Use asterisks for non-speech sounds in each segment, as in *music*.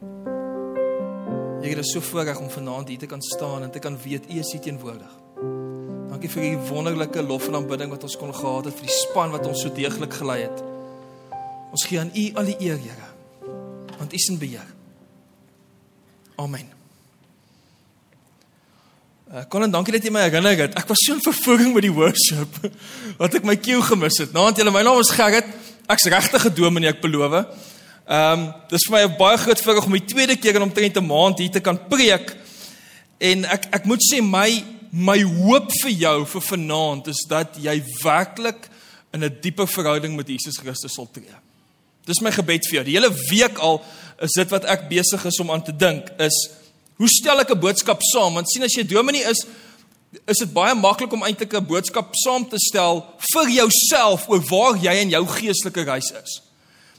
Here, dit is so voorreg om vanaand hier te kan staan en te kan weet U is hier teenwoordig. Dankie vir die wonderlike lof en aanbidding wat ons kon gehad het vir die span wat ons so deeglik gelei het. Ons gee aan U al die eer, Here. Want U is in beheer. Amen. Uh, Colin, dankie dat jy my herinner het. Ek was so in vervoering met die worship *laughs* wat ek my cue gemis het. Naand julle, my naam is Gerrit. Ek's regtig gedoem en ek beloof. Ehm, um, dis vir my 'n baie groot voorreg om die tweede keer in omtrent 'n maand hier te kan preek. En ek ek moet sê my my hoop vir jou vir vanaand is dat jy werklik in 'n dieper verhouding met Jesus Christus sal tree. Dis my gebed vir jou. Die hele week al is dit wat ek besig is om aan te dink is Hoe stel ek 'n boodskap saam? Want sien as jy dominee is, is dit baie maklik om eintlik 'n boodskap saam te stel vir jouself oor waar jy in jou geestelike reis is.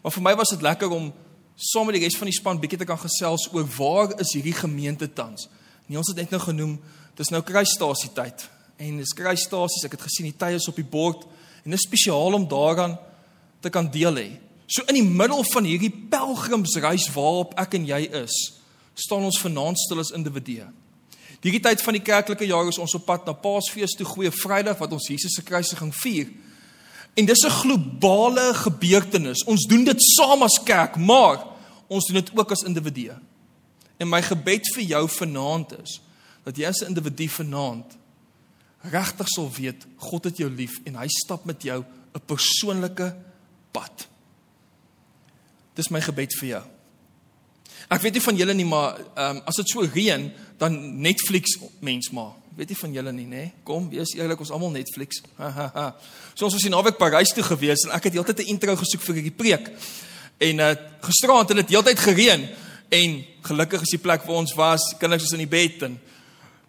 Maar vir my was dit lekker om saam met die res van die span bietjie te kan gesels oor waar is hierdie gemeente tans. Nie ons het net nou genoem, dis nou kruisstasie tyd. En dis kruisstasies, ek het gesien die tye is op die bord en dit is spesiaal om daaraan te kan deel hê. So in die middel van hierdie pelgrimsreis waarop ek en jy is, staan ons vanaand stil as individue. Die tyd van die kerklike jaar is ons op pad na Paasfees toe, Goeie Vrydag wat ons Jesus se kruisiging vier. En dis 'n globale gebeurtenis. Ons doen dit saam as kerk, maar ons doen dit ook as individue. En my gebed vir jou vanaand is dat jy as 'n individu vanaand regtig sal weet God het jou lief en hy stap met jou 'n persoonlike pad. Dis my gebed vir jou. Ek weet nie van julle nie, maar ehm um, as dit so reën, dan Netflix mens maar. Weet nie van julle nie, nê? Kom, wees eerlik, ons almal Netflix. so ons was in Naweek Parys toe gewees en ek het heeltyd 'n intro gesoek vir hierdie preek. En uh gisteraand het dit heeltyd gereën en gelukkig is die plek waar ons was, kinders was in die bed en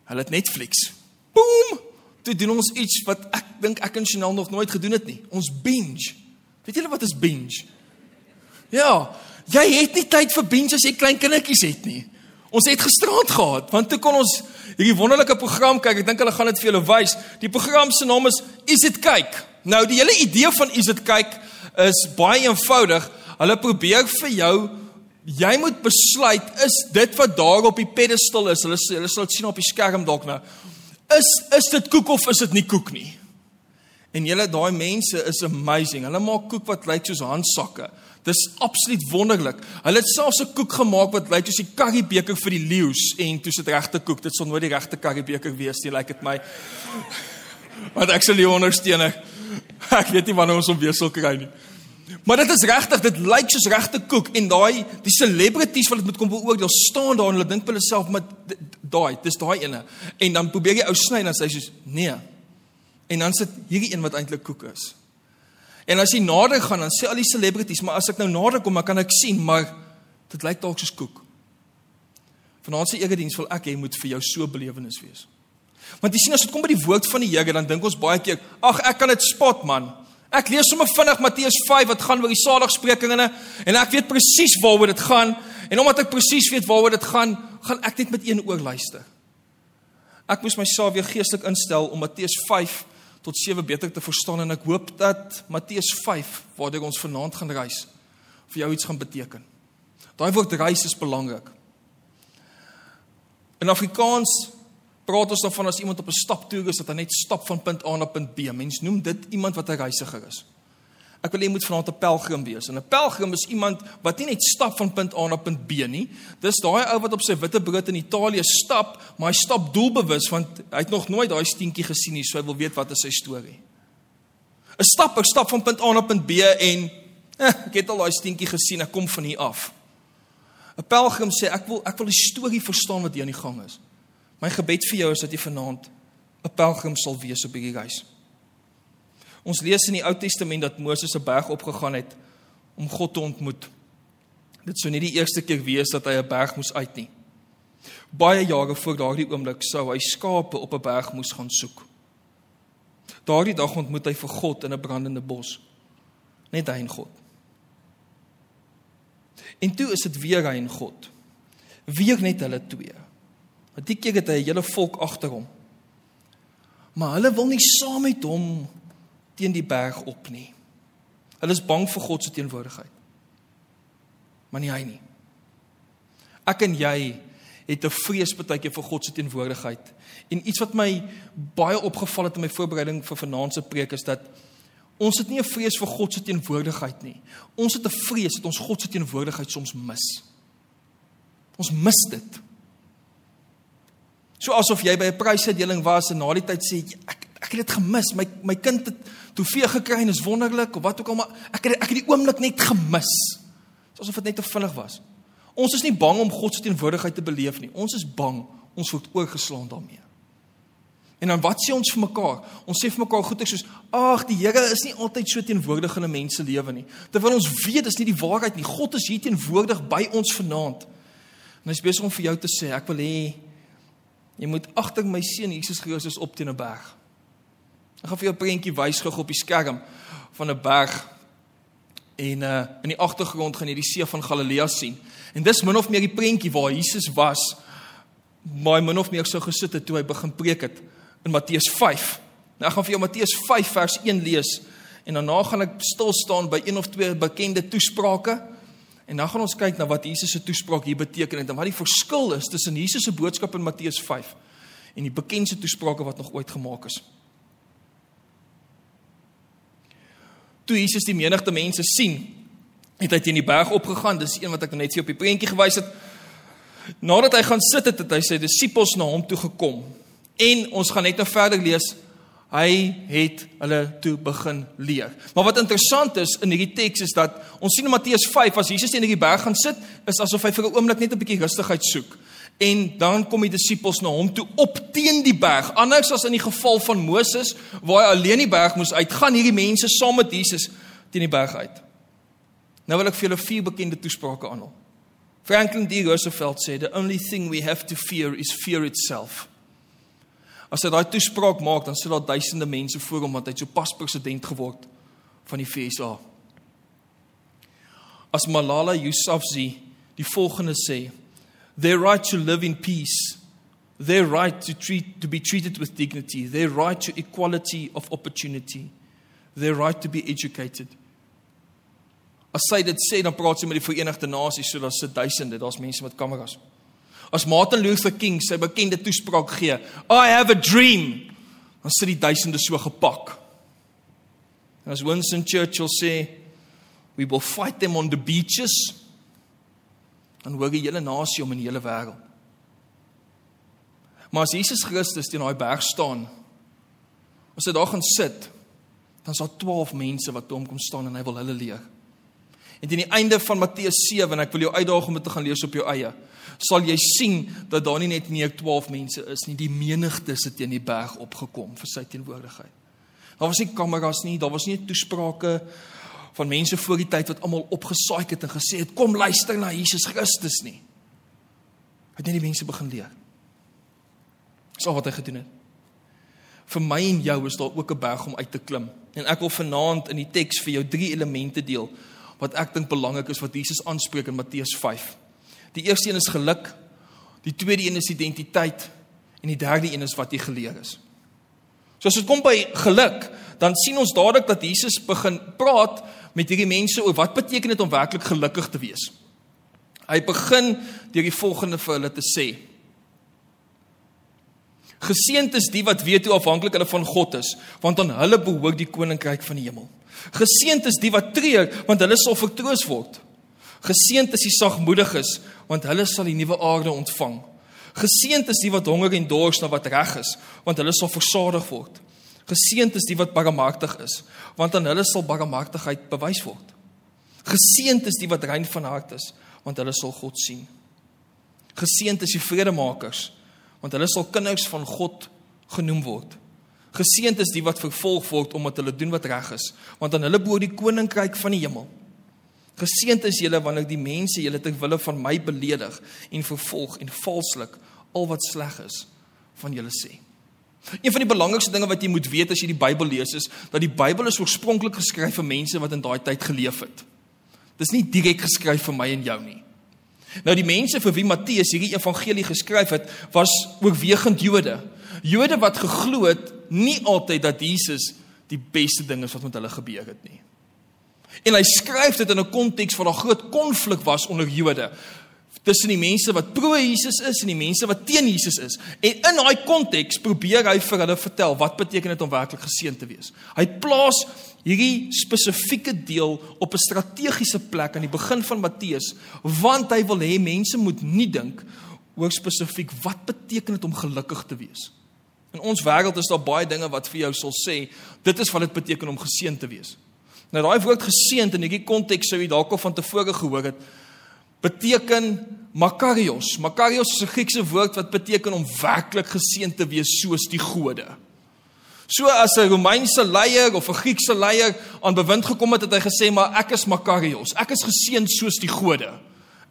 hulle het Netflix. Boom! Toe doen ons iets wat ek dink ek en Chanel nog nooit gedoen het nie. Ons binge. Weet julle wat is binge? Ja, Jy het nie tyd vir binge as jy klein kindertjies het nie. Ons het gisterand gehad want toe kon ons hierdie wonderlike program kyk. Ek dink hulle gaan dit vir julle wys. Die program se naam is Is dit kyk. Nou die hele idee van Is dit kyk is baie eenvoudig. Hulle probeer vir jou jy moet besluit is dit wat daar op die pedestal is. Hulle hulle sal dit sien op die skerm dalk nou. Is is dit koek of is dit nie koek nie? En julle daai mense is amazing. Hulle maak koek wat lyk soos handsakke. Dis absoluut wonderlik. Hulle het selfs 'n koek gemaak wat lyk soos die currybeker vir die leeu's en toe sit regte koek. Dit sal nooit die regte currybeker wees nie, lyk dit my. Want ek nie ondersteun ek. Ek weet nie wanneer ons hom weer sal kry nie. Maar dit is regtig, dit lyk soos regte koek en daai die celebrities wat dit moet kom beoordeel, staan daar en hulle dink vir hulle self met daai, dis daai ene. En dan probeer jy ou sny en dan sê hy soos nee. En dan sit hierdie een wat eintlik koek is. En as jy nader gaan dan sê al die celebrities, maar as ek nou nader kom, dan kan ek sien, maar dit lyk dalk soos koek. Vanaand se erediens wil ek hê moet vir jou so belewenis wees. Want jy sien as dit kom by die woord van die Here, dan dink ons baie keer, ag ek kan dit spot man. Ek lees sommer vinnig Matteus 5 wat gaan oor die saligsprekinge en ek weet presies waaroor dit gaan en omdat ek presies weet waaroor dit gaan, gaan ek net met een oor luister. Ek moes myself weer geestelik instel om Matteus 5 tot 7 beter te verstaan en ek hoop dat Matteus 5 waardeur ons vanaand gaan reis vir jou iets gaan beteken. Daai woord reis is belangrik. In Afrikaans praat ons daarvan as iemand op 'n staptoer is dat hy net stap van punt A na punt B. Mense noem dit iemand wat 'n reisiger is. Ek wil jy moet vanaand 'n pelgrim wees. En 'n pelgrim is iemand wat nie net stap van punt A na punt B nie. Dis daai ou wat op sy witte brood in Italië stap, maar hy stap doelbewus want hy het nog nooit daai steentjie gesien nie, so hy wil weet wat is sy storie. 'n Stapper stap van punt A na punt B en eh, ek het al daai steentjie gesien, ek kom van hier af. 'n Pelgrim sê ek wil ek wil die storie verstaan wat hier aan die gang is. My gebed vir jou is dat jy vanaand 'n pelgrim sal wees op hierdie reis. Ons lees in die Ou Testament dat Moses 'n berg opgegaan het om God te ontmoet. Dit sou nie die eerste keer wees dat hy 'n berg moes uit nie. Baie jare voor daardie oomblik sou hy skape op 'n berg moes gaan soek. Daardie dag ontmoet hy vir God in 'n brandende bos. Net hy en God. En toe is dit weer hy en God. Weer net hulle twee. Maar die keer het hy 'n hele volk agter hom. Maar hulle wil nie saam met hom teen die berg op nie. Hulle is bang vir God se teenwoordigheid. Maar nie hy nie. Ek en jy het 'n vrees partykeer vir God se teenwoordigheid. En iets wat my baie opgeval het in my voorbereiding vir vanaand se preek is dat ons het nie 'n vrees vir God se teenwoordigheid nie. Ons het 'n vrees dat ons God se teenwoordigheid soms mis. Ons mis dit. So asof jy by 'n prysuitdeling was en na die tyd sê ek ek het dit gemis. My my kind het trofee gekry en is wonderlik of wat ook al maar ek het ek het die oomblik net gemis. Soos of dit net te vinnig was. Ons is nie bang om God se teenwoordigheid te beleef nie. Ons is bang ons word oorgeslaan daarmee. En dan wat sê ons vir mekaar? Ons sê vir mekaar goeie soos ag die Here is nie altyd so teenwoordig in 'n mens se lewe nie. Terwyl ons weet dis nie die waarheid nie. God is hier teenwoordig by ons vanaand. En hy is besig om vir jou te sê ek wil hê jy moet agter my seun Jesus Christus op teen 'n berg. Ek gaan vir jou 'n prentjie wys gou op die skerm van 'n berg. En uh in die agtergrond gaan jy die see van Galilea sien. En dis min of meer die prentjie waar Jesus was, maar min of meer so gesit het toe hy begin preek het in Matteus 5. Nou ek gaan vir jou Matteus 5 vers 1 lees en daarna gaan ek stil staan by een of twee bekende toesprake en dan gaan ons kyk na wat Jesus se toespraak hier beteken en wat die verskil is tussen Jesus se boodskap in Matteus 5 en die bekendste toesprake wat nog ooit gemaak is. Toe Jesus die menigte mense sien, het hy teen die berg opgegaan. Dis een wat ek net vir op die prentjie gewys het. Nadat hy gaan sit het, het hy sy disippels na hom toe gekom. En ons gaan net nou verder lees. Hy het hulle toe begin leer. Maar wat interessant is in hierdie teks is dat ons sien in Matteus 5 as Jesus teen die berg gaan sit, is asof hy vir 'n oomblik net 'n bietjie rustigheid soek. En dan kom die disippels na hom toe op teen die berg. Anders as in die geval van Moses waar hy alleen die berg moes uitgaan, hierdie mense saam met Jesus teen die berg uit. Nou wil ek vir julle vier bekende toesprake aanhaal. Franklin D. Roosevelt sê the only thing we have to fear is fear itself. As hy daai toespraak maak, dan sit daar duisende mense voor hom want hy het sopas president geword van die FSA. As Malala Yousafzai die volgende sê, their right to live in peace, their right to treat to be treated with dignity, their right to equality of opportunity, their right to be educated. As sy dit sê, dan praat sy met die Verenigde Nasies, so daar's duisende, daar's mense met kameras. As Martin Luther King sy bekende toespraak gee, I have a dream, dan sit die duisende so gepak. En as Winston Churchill sê, we will fight them on the beaches, dan hoor die hele nasie om in die hele wêreld. Maar as Jesus Christus teen daai berg staan, as hy daar gaan sit, dan is daar 12 mense wat hom kom staan en hy wil hulle leer. En teen die einde van Matteus 7 en ek wil jou uitdaag om dit te gaan lees op jou eie, sal jy sien dat daar nie net nie 12 mense is nie, die menigte sit teen die berg opgekom vir sy teenwoordigheid. Daar was nie kameras nie, daar was nie toesprake van mense voor die tyd wat almal opgesaai het en gesê het kom luister na Jesus Christus nie. Het net die mense begin leer. Dis al wat hy gedoen het. Vir my en jou is daar ook 'n berg om uit te klim. En ek wil vanaand in die teks vir jou drie elemente deel wat ek dink belangrik is wat Jesus aanspreek in Matteus 5. Die eerste een is geluk, die tweede een is identiteit en die derde een is wat jy geleer is. So as dit kom by geluk, dan sien ons dadelik dat Jesus begin praat met hierdie mense oor wat beteken dit om werklik gelukkig te wees. Hy begin deur die volgende vir hulle te sê: Geseënd is die wat weet hoe afhanklik hulle van God is, want aan hulle behoort die koninkryk van die hemel. Geseënd is die wat treur, want hulle sal vertroos word. Geseënd is die sagmoediges, want hulle sal die nuwe aarde ontvang. Geseënd is die wat honger en dors na wat reg is, want hulle sal versadig word. Geseënd is die wat barmhartig is, want aan hulle sal barmhartigheid bewys word. Geseënd is die wat rein van hart is, want hulle sal God sien. Geseënd is die vredemakers, want hulle sal kinders van God genoem word. Geseënd is die wat vervolg word omdat hulle doen wat reg is, want aan hulle behoort die koninkryk van die hemel. Geseënd is julle wanneer die mense julle ter wille van my beledig en vervolg en valslik al wat sleg is van julle sê. Een van die belangrikste dinge wat jy moet weet as jy die Bybel lees is dat die Bybel is oorspronklik geskryf vir mense wat in daai tyd geleef het. Dis nie direk geskryf vir my en jou nie. Nou die mense vir wie Matteus hierdie evangelie geskryf het, was oorwegend Jode. Jode wat geglo het nie altyd dat Jesus die beste ding is wat met hulle gebeur het nie. En hy skryf dit in 'n konteks waar daar groot konflik was onder Jode tussen die mense wat pro Jesus is en die mense wat teen Jesus is. En in daai konteks probeer hy vir hulle vertel wat beteken dit om werklik geseën te wees. Hy plaas hierdie spesifieke deel op 'n strategiese plek aan die begin van Matteus, want hy wil hê mense moet nie dink oor spesifiek wat beteken dit om gelukkig te wees. In ons wêreld is daar baie dinge wat vir jou sal sê, dit is wat dit beteken om geseën te wees. Nou daai woord geseënd in hierdie konteks sou jy dalk al van tevore gehoor het, beteken makarios. Makarios is 'n Griekse woord wat beteken om werklik geseën te wees soos die gode. So as 'n Romeinse leier of 'n Griekse leier aan bewind gekom het, het hy gesê maar ek is makarios. Ek is geseën soos die gode.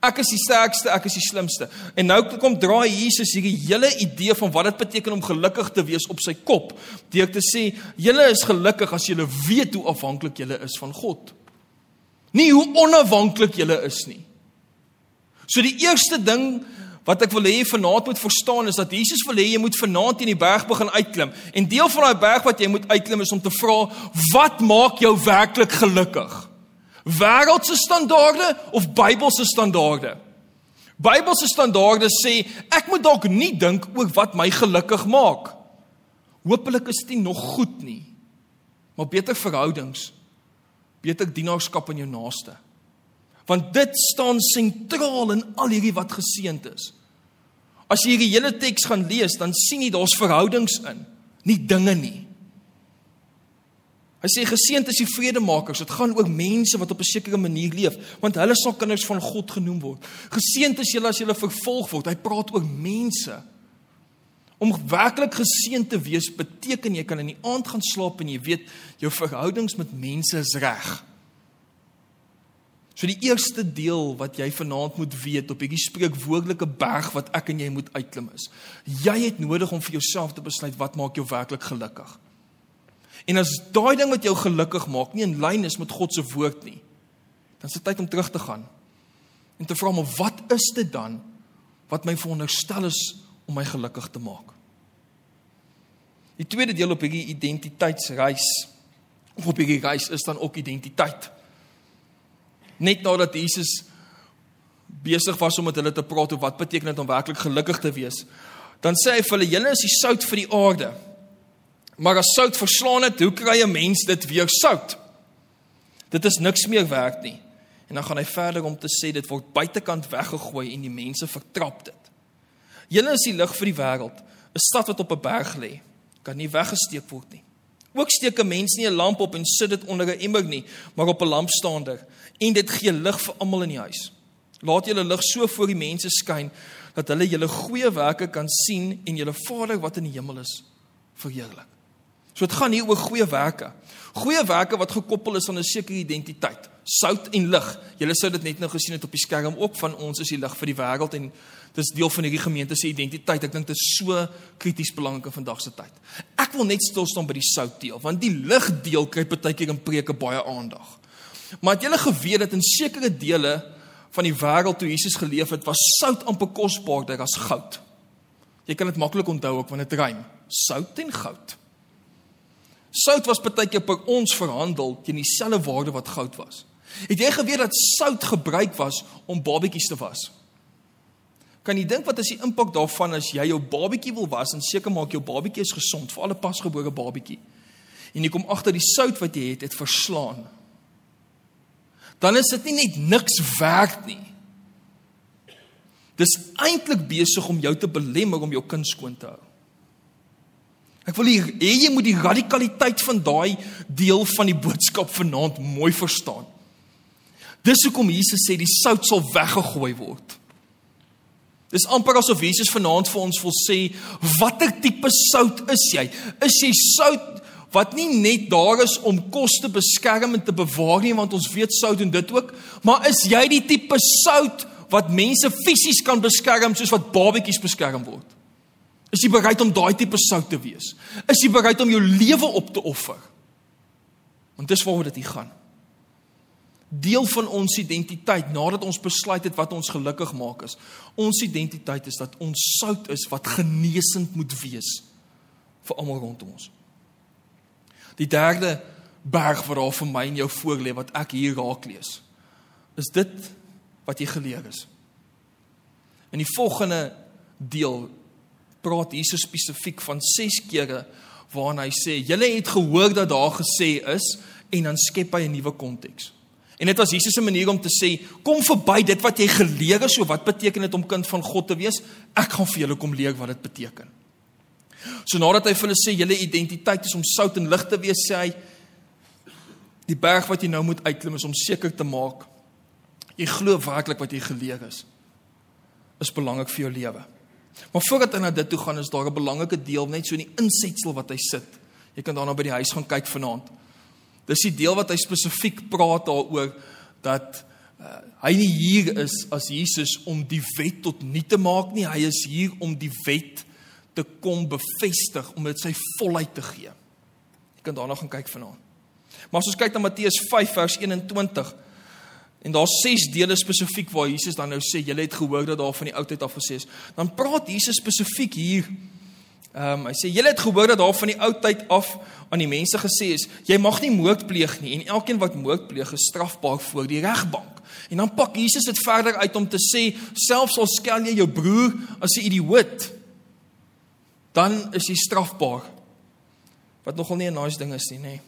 Ek is die sterkste, ek is die slimste. En nou kom draai Jesus hierdie hele idee van wat dit beteken om gelukkig te wees op sy kop. Deur te sê, julle is gelukkig as julle weet hoe afhanklik julle is van God. Nie hoe onafhanklik julle is nie. So die eerste ding wat ek wil hê vanaand moet verstaan is dat Jesus wil hê jy moet vanaand in die berg begin uitklim. En deel van daai berg wat jy moet uitklim is om te vra, wat maak jou werklik gelukkig? Wêreldse standaarde of Bybelse standaarde? Bybelse standaarde sê ek moet dalk nie dink oor wat my gelukkig maak. Hoopelik is dit nog goed nie. Maar beter verhoudings, beter dienaarskap aan jou naaste want dit staan sentraal in al hierdie wat geseënd is. As jy hierdie hele teks gaan lees, dan sien jy daar's verhoudings in, nie dinge nie. Hy sê geseënd is die vredemakers. Dit gaan oor mense wat op 'n sekere manier leef, want hulle sal kinders van God genoem word. Geseënd is julle as julle vervolg word. Hy praat oor mense. Om werklik geseënd te wees beteken jy kan in die aand gaan slaap en jy weet jou verhoudings met mense is reg. So die eerste deel wat jy vanaand moet weet op hierdie spreekwoordelike berg wat ek en jy moet uitklim is. Jy het nodig om vir jouself te besluit wat maak jou werklik gelukkig. En as daai ding wat jou gelukkig maak nie in lyn is met God se woord nie, dan is dit tyd om terug te gaan en te vra maar wat is dit dan wat my veronderstel is om my gelukkig te maak? Die tweede deel op hierdie identiteitsreis of op hierdie reis is dan ook identiteit net nadat Jesus besig was om met hulle te praat oor wat beteken dit om werklik gelukkig te wees. Dan sê hy vir hulle: "Julle is die sout vir die aarde. Maar as sout verslaan het, hoe kry 'n mens dit weer sout? Dit is niks meer werd nie." En dan gaan hy verder om te sê dit word buitekant weggegooi en die mense vertrap dit. Julle is die lig vir die wêreld. 'n Stad wat op 'n berg lê, kan nie weggesteek word nie. Ook steek 'n mens nie 'n lamp op en sit dit onder 'n emmer nie, maar op 'n lampstander en dit gee lig vir almal in die huis. Laat julle lig so voor die mense skyn dat hulle julle goeie werke kan sien en julle Vader wat in die hemel is verheerlik. So dit gaan hier oor goeie werke. Goeie werke wat gekoppel is aan 'n sekere identiteit. Sout en lig. Julle sou dit net nou gesien het op die skerm ook van ons is die lig vir die wêreld en dis deel van hierdie gemeente se identiteit. Ek dink dit is so krities belangrik in vandag se tyd. Ek wil net stil staan by die sout deel, want die lig deel kry partykeer in preke baie aandag. Maar het julle geweet dat in sekere dele van die wêreld toe Jesus geleef het, was sout amper kosbaarder as goud. Jy kan dit maklik onthou ook wanneer dit rym. Sout en goud. Sout was partykeer per ons verhandel teen dieselfde waarde wat goud was. Het jy geweet dat sout gebruik was om babetjies te was? Kan jy dink wat is die impak daarvan as jy jou babatjie wil was en seker maak jou babatjie is gesond, vir alle pasgebore babatjie. En jy kom agter die sout wat jy het het verslaan. Dan is dit nie net niks werd nie. Dis eintlik besig om jou te belemmer om jou kind skoon te hou. Ek wil hê jy moet die radikaliteit van daai deel van die boodskap vanaand mooi verstaan. Dis hoekom Jesus sê die sout sal weggegooi word. Dis amper asof Jesus vanaand vir ons wil sê, watter tipe sout is jy? Is jy sout wat nie net daar is om kos te beskerm en te bewaar nie, want ons weet sout doen dit ook, maar is jy die tipe sout wat mense fisies kan beskerm soos wat babetjies beskerm word? Is jy bereid om daai tipe sout te wees? Is jy bereid om jou lewe op te offer? Want dis waaroor dit hier gaan deel van ons identiteit nadat ons besluit het wat ons gelukkig maak is. Ons identiteit is dat ons sout is wat genesend moet wees vir almal rondom ons. Die derde berg wat daar vir my en jou voorlê wat ek hier raak lees. Is dit wat jy geleer is? In die volgende deel praat Jesus spesifiek van 6 kere waarin hy sê: "Julle het gehoor dat daar gesê is" en dan skep hy 'n nuwe konteks. En dit was Jesus se manier om te sê: "Kom verby dit wat jy geleer het, so wat beteken dit om kind van God te wees? Ek gaan vir julle kom leer wat dit beteken." So nadat hy vir hulle sê julle identiteit is om sout en lig te wees, sê hy die berg wat jy nou moet uitklim is om seker te maak jy glo werklik wat jy geleer is. Is belangrik vir jou lewe. Maar voordat hy na dit toe gaan, is daar 'n belangrike deel net so in die insetsel wat hy sit. Jy kan daarna by die huis gaan kyk vanaand. Dis die deel wat hy spesifiek praat daaroor dat uh, hy nie hier is as Jesus om die wet tot nul te maak nie. Hy is hier om die wet te kom bevestig, om dit sy volheid te gee. Jy kan daarna gaan kyk vanaand. Maar as ons kyk na Matteus 5 vers 21 En daar's ses dele spesifiek waar Jesus dan nou sê, julle het gehoor dat daar van die oudheid af gesê is. Dan praat Jesus spesifiek hier. Ehm um, hy sê julle het gehoor dat daar van die oudheid af aan die mense gesê is, jy mag nie moord pleeg nie en elkeen wat moord pleeg is strafbaar voor die regbank. En dan pak Jesus dit verder uit om te sê, selfs al skel jy jou broer as 'n idioot, dan is jy strafbaar. Wat nogal nie 'n nice ding is nie, nê. Nee.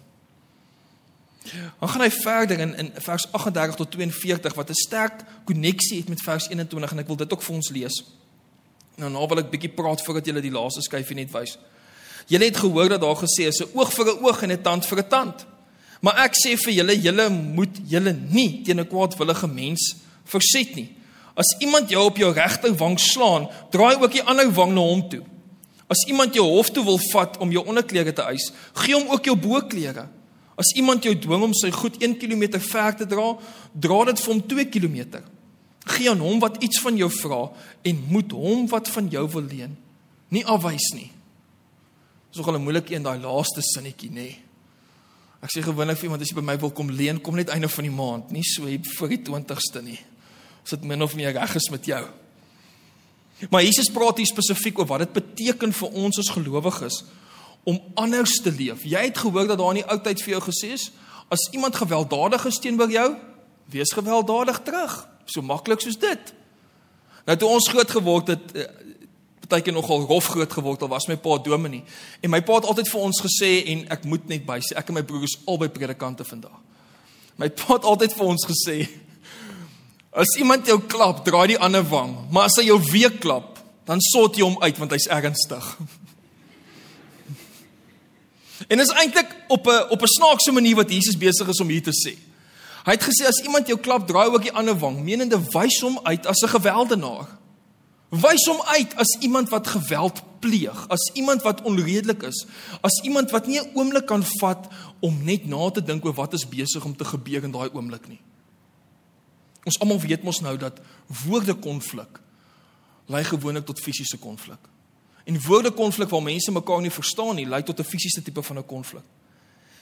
Dan gaan hy verder in in vers 38 tot 42 wat 'n sterk koneksie het met vers 21 en ek wil dit ook vir ons lees. Nou nou wil ek bietjie praat voordat julle die laaste skyfie net wys. Julle het gehoor dat daar gesê is 'n oog vir 'n oog en 'n tand vir 'n tand. Maar ek sê vir julle, julle moet julle nie teen 'n kwaadwillige mens verset nie. As iemand jou op jou regter wang slaan, draai ook die ander wang na hom toe. As iemand jou hof toe wil vat om jou onderklere te eis, gee hom ook jou boklere. As iemand jou dwing om sy goed 1 km ver te dra, dra dit vir hom 2 km. Gee aan hom wat iets van jou vra en moet hom wat van jou wil leen nie afwys nie. Dis nogal 'n moeilike een daai laaste sinnetjie nê. Nee. Ek sê gewoonlik vir iemand as jy by my wil kom leen, kom net einde van die maand, nie so vir die 20ste nie. As dit min of meer reg is met jou. Maar Jesus praat hier spesifiek oor wat dit beteken vir ons as gelowiges om anders te leef. Jy het gehoor dat daar in die ou tyd vir jou gesê is, as iemand gewelddadig is teenoor jou, wees gewelddadig terug. So maklik soos dit. Nou toe ons groot geword het, eh, partykeer nogal rof groot geword, al was my pa dominee. En my pa het altyd vir ons gesê en ek moet net by sê, ek en my broers albei predikante vandag. My pa het altyd vir ons gesê, as iemand jou klap, draai die ander wang, maar as hy jou weer klap, dan sort jy hom uit want hy's ernstig. *laughs* En dit is eintlik op 'n op 'n snaakse manier wat Jesus besig is om hier te sê. Hy het gesê as iemand jou klap, draai ook die ander wang, menende wys hom uit as 'n gewelddenaar. Wys hom uit as iemand wat geweld pleeg, as iemand wat onredelik is, as iemand wat nie 'n oomblik kan vat om net na te dink oor wat is besig om te gebeur in daai oomblik nie. Ons almal weet mos nou dat woorde konflik lei gewoonlik tot fisiese konflik. En woorde konflik waar mense mekaar nie verstaan nie, lei tot 'n fisiese tipe van 'n konflik.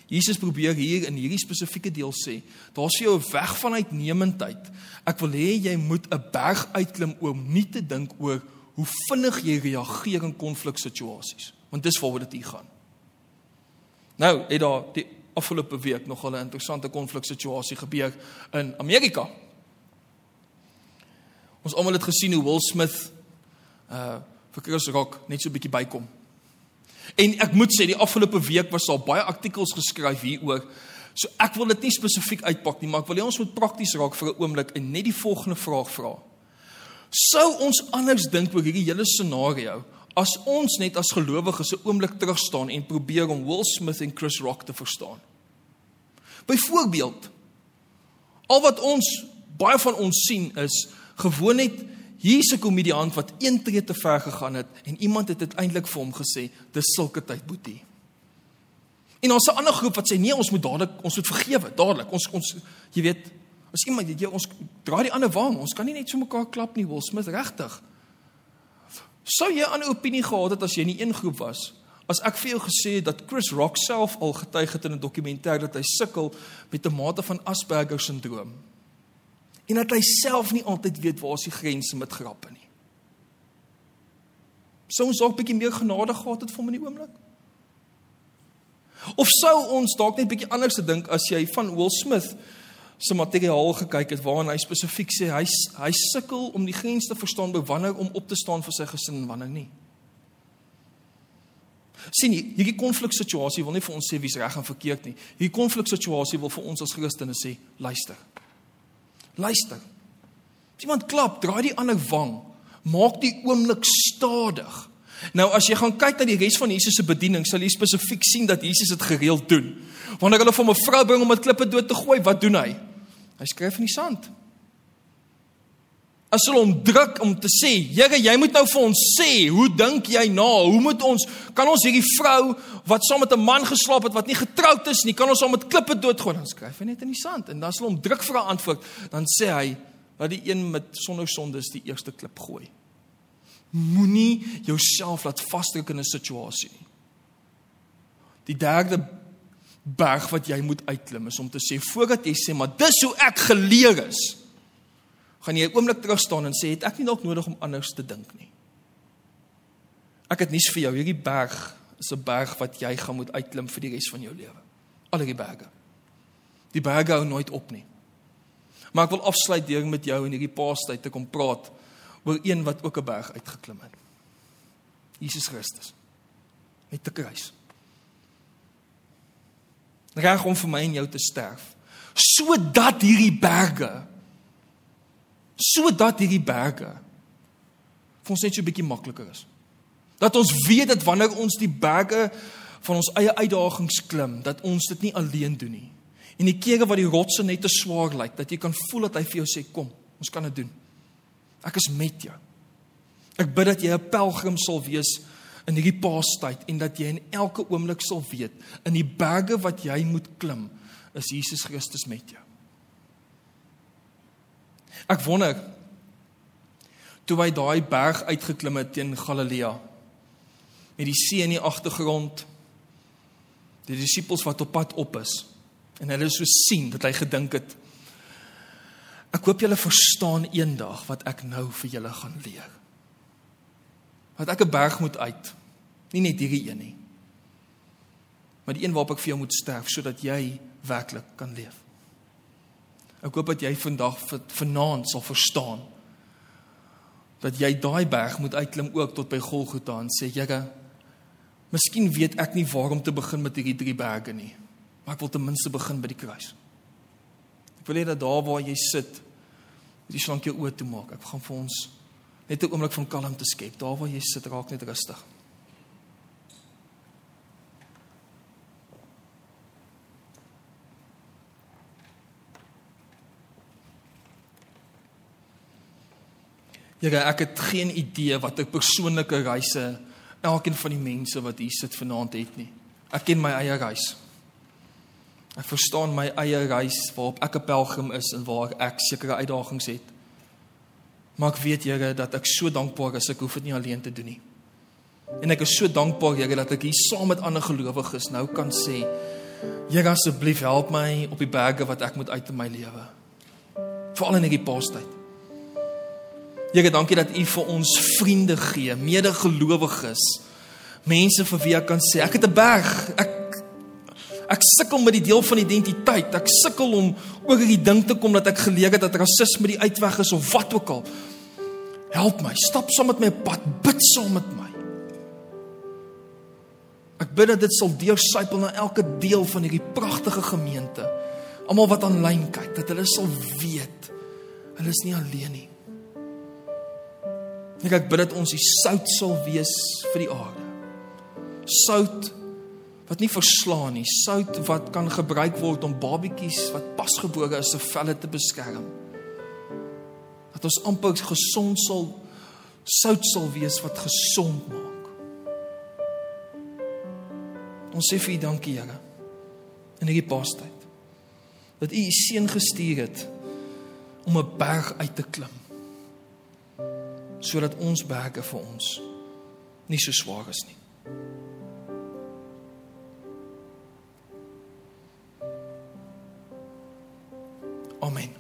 Jesus probeer hier in hierdie spesifieke deel sê, daar's jou weg van uitnemendheid. Ek wil hê jy moet 'n berg uitklim om nie te dink oor hoe vinnig jy reageer in konfliksituasies, want dis waaroor dit hier gaan. Nou, het daar die afgelope week nog 'n interessante konfliksituasie gebeur in Amerika. Ons almal het gesien hoe Will Smith uh vir Chris Rock net so 'n bietjie bykom. En ek moet sê die afgelope week was daar baie artikels geskryf hieroor. So ek wil dit nie spesifiek uitpak nie, maar ek wil hê ons moet prakties raak vir 'n oomblik en net die volgende vraag vra. Sou ons anders dink oor hierdie hele scenario as ons net as gelowiges 'n oomblik terug staan en probeer om Will Smith en Chris Rock te verstaan? Byvoorbeeld al wat ons baie van ons sien is gewoon net Hier's 'n komediant wat een tree te ver gegaan het en iemand het uiteindelik vir hom gesê, "Dis sulke tyd, boetie." En ons 'n ander groep wat sê, "Nee, ons moet dadelik, ons moet vergewe, dadelik. Ons ons jy weet, as iemand jy ons draai die ander wang, ons kan nie net so mekaar klap nie, Will Smith, regtig." Sou jy 'n ander opinie gehad het as jy in een groep was? As ek vir jou gesê het dat Chris Rock self al getuig het in 'n dokumentêr dat hy sukkel met 'n mate van Asperger syndroom en dat hy self nie altyd weet waar die grense met grappe nie. Sou ons dalk bietjie meer genade gehad het vir hom in die oomblik? Of sou ons dalk net bietjie anders te dink as jy van Will Smith se materiaal gekyk het waarin hy spesifiek sê hy hy sukkel om die grens te verstaan by wanneer om op te staan vir sy gesin en wanneer nie. sien jy, hierdie konfliksituasie wil nie vir ons sê wie's reg en verkeerd nie. Hierdie konfliksituasie wil vir ons as Christene sê, luister. Luister. As iemand klap, draai die ander wang. Maak die oomblik stadig. Nou as jy gaan kyk na die res van Jesus se bediening, sal jy spesifiek sien dat Jesus dit gereeld doen. Wanneer hulle vir 'n vrou bring om met klippe dood te gooi, wat doen hy? Hy skryf in die sand. As hulle hom druk om te sê, Here, jy moet nou vir ons sê, hoe dink jy na? Hoe moet ons kan ons hierdie vrou wat saam met 'n man geslaap het wat nie getroud is nie, kan ons hom met klippe doodgooi? Dan skryf hy net in die sand en dan as hulle hom druk vir 'n antwoord, dan sê hy, laat die een met sonder sondes die eerste klip gooi. Moenie jouself laat vasdruk in 'n situasie nie. Die derde berg wat jy moet uitklim is om te sê voordat jy sê maar dis hoe ek geleer is gaan jy 'n oomblik terug staan en sê het ek nie dalk nodig om anders te dink nie? Ek het nuus vir jou. Hierdie berg is 'n berg wat jy gaan moet uitklim vir die res van jou lewe. Al die berge. Die berge hou nooit op nie. Maar ek wil afsluit deur met jou in hierdie paastyd te kom praat oor een wat ook 'n berg uitgeklim het. Jesus Christus. Met die kruis. Reg om vir my en jou te sterf sodat hierdie berge sodat hierdie berge vir ons net so 'n bietjie makliker is. Dat ons weet dat wanneer ons die berge van ons eie uitdagings klim dat ons dit nie alleen doen nie. En die kere wat die rotse net te swaar lyk dat jy kan voel dat hy vir jou sê kom ons kan dit doen. Ek is met jou. Ek bid dat jy 'n pelgrim sal wees in hierdie paastyd en dat jy in elke oomblik sal weet in die berge wat jy moet klim is Jesus Christus met jou. Ek wonder toe hy daai berg uitgeklim het teen Galilea met die see in die agtergrond die disippels wat op pad op is en hulle so sien dat hy gedink het ek hoop julle verstaan eendag wat ek nou vir julle gaan leer dat ek 'n berg moet uit. Nie net hierdie een nie. Maar die een waarop ek vir jou moet sterf sodat jy werklik kan leef. Ek hoop dat jy vandag vanaand sal verstaan dat jy daai berg moet uitklim ook tot by Golgotha en sê Here, miskien weet ek nie waar om te begin met hierdie drie berge nie, maar ek wil ten minste begin by die kruis. Ek wil hê dat daar waar jy sit, jy slank jou oë toe maak. Ek gaan vir ons net 'n oomblik van kalmte skep. Daar waar jy sit, raak net rustig. Ja, ek het geen idee wat 'n persoonlike reise elkeen van die mense wat hier sit vanaand het nie. Ek ken my eie reis. Ek verstaan my eie reis waarop ek 'n pelgrim is en waar ek sekere uitdagings het. Maar ek weet Here dat ek so dankbaar is ek hoef dit nie alleen te doen nie. En ek is so dankbaar Here dat ek hier saam met ander gelowiges nou kan sê Here asseblief help my op die berge wat ek moet uit in my lewe. Veral in hierdie paastyd. Here dankie dat U vir ons vriende gee, medegelowiges. Mense vir wie ek kan sê ek het 'n berg. Ek ek sukkel met die deel van identiteit. Ek sukkel om oor hierdie ding te kom dat ek geleer het dat rasisme die uitweg is of wat ook al. Help my, stap saam met my op pad, bid saam met my. Ek bid dat dit sal deursypel na elke deel van hierdie pragtige gemeente. Almal wat aanlyn kyk, dat hulle sal weet hulle is nie alleen nie. Ek ek bid dat ons die sout sal wees vir die aarde. Sout wat nie verslaan nie, sout wat kan gebruik word om babetjies wat pasgebore is se velle te beskerm dat ons amper gesond sal sout sal wees wat gesond maak. Ons sê vir U dankie Here in hierdie paastyd dat U U seun gestuur het om 'n berg uit te klim sodat ons berge vir ons nie so swaar is nie. Amen.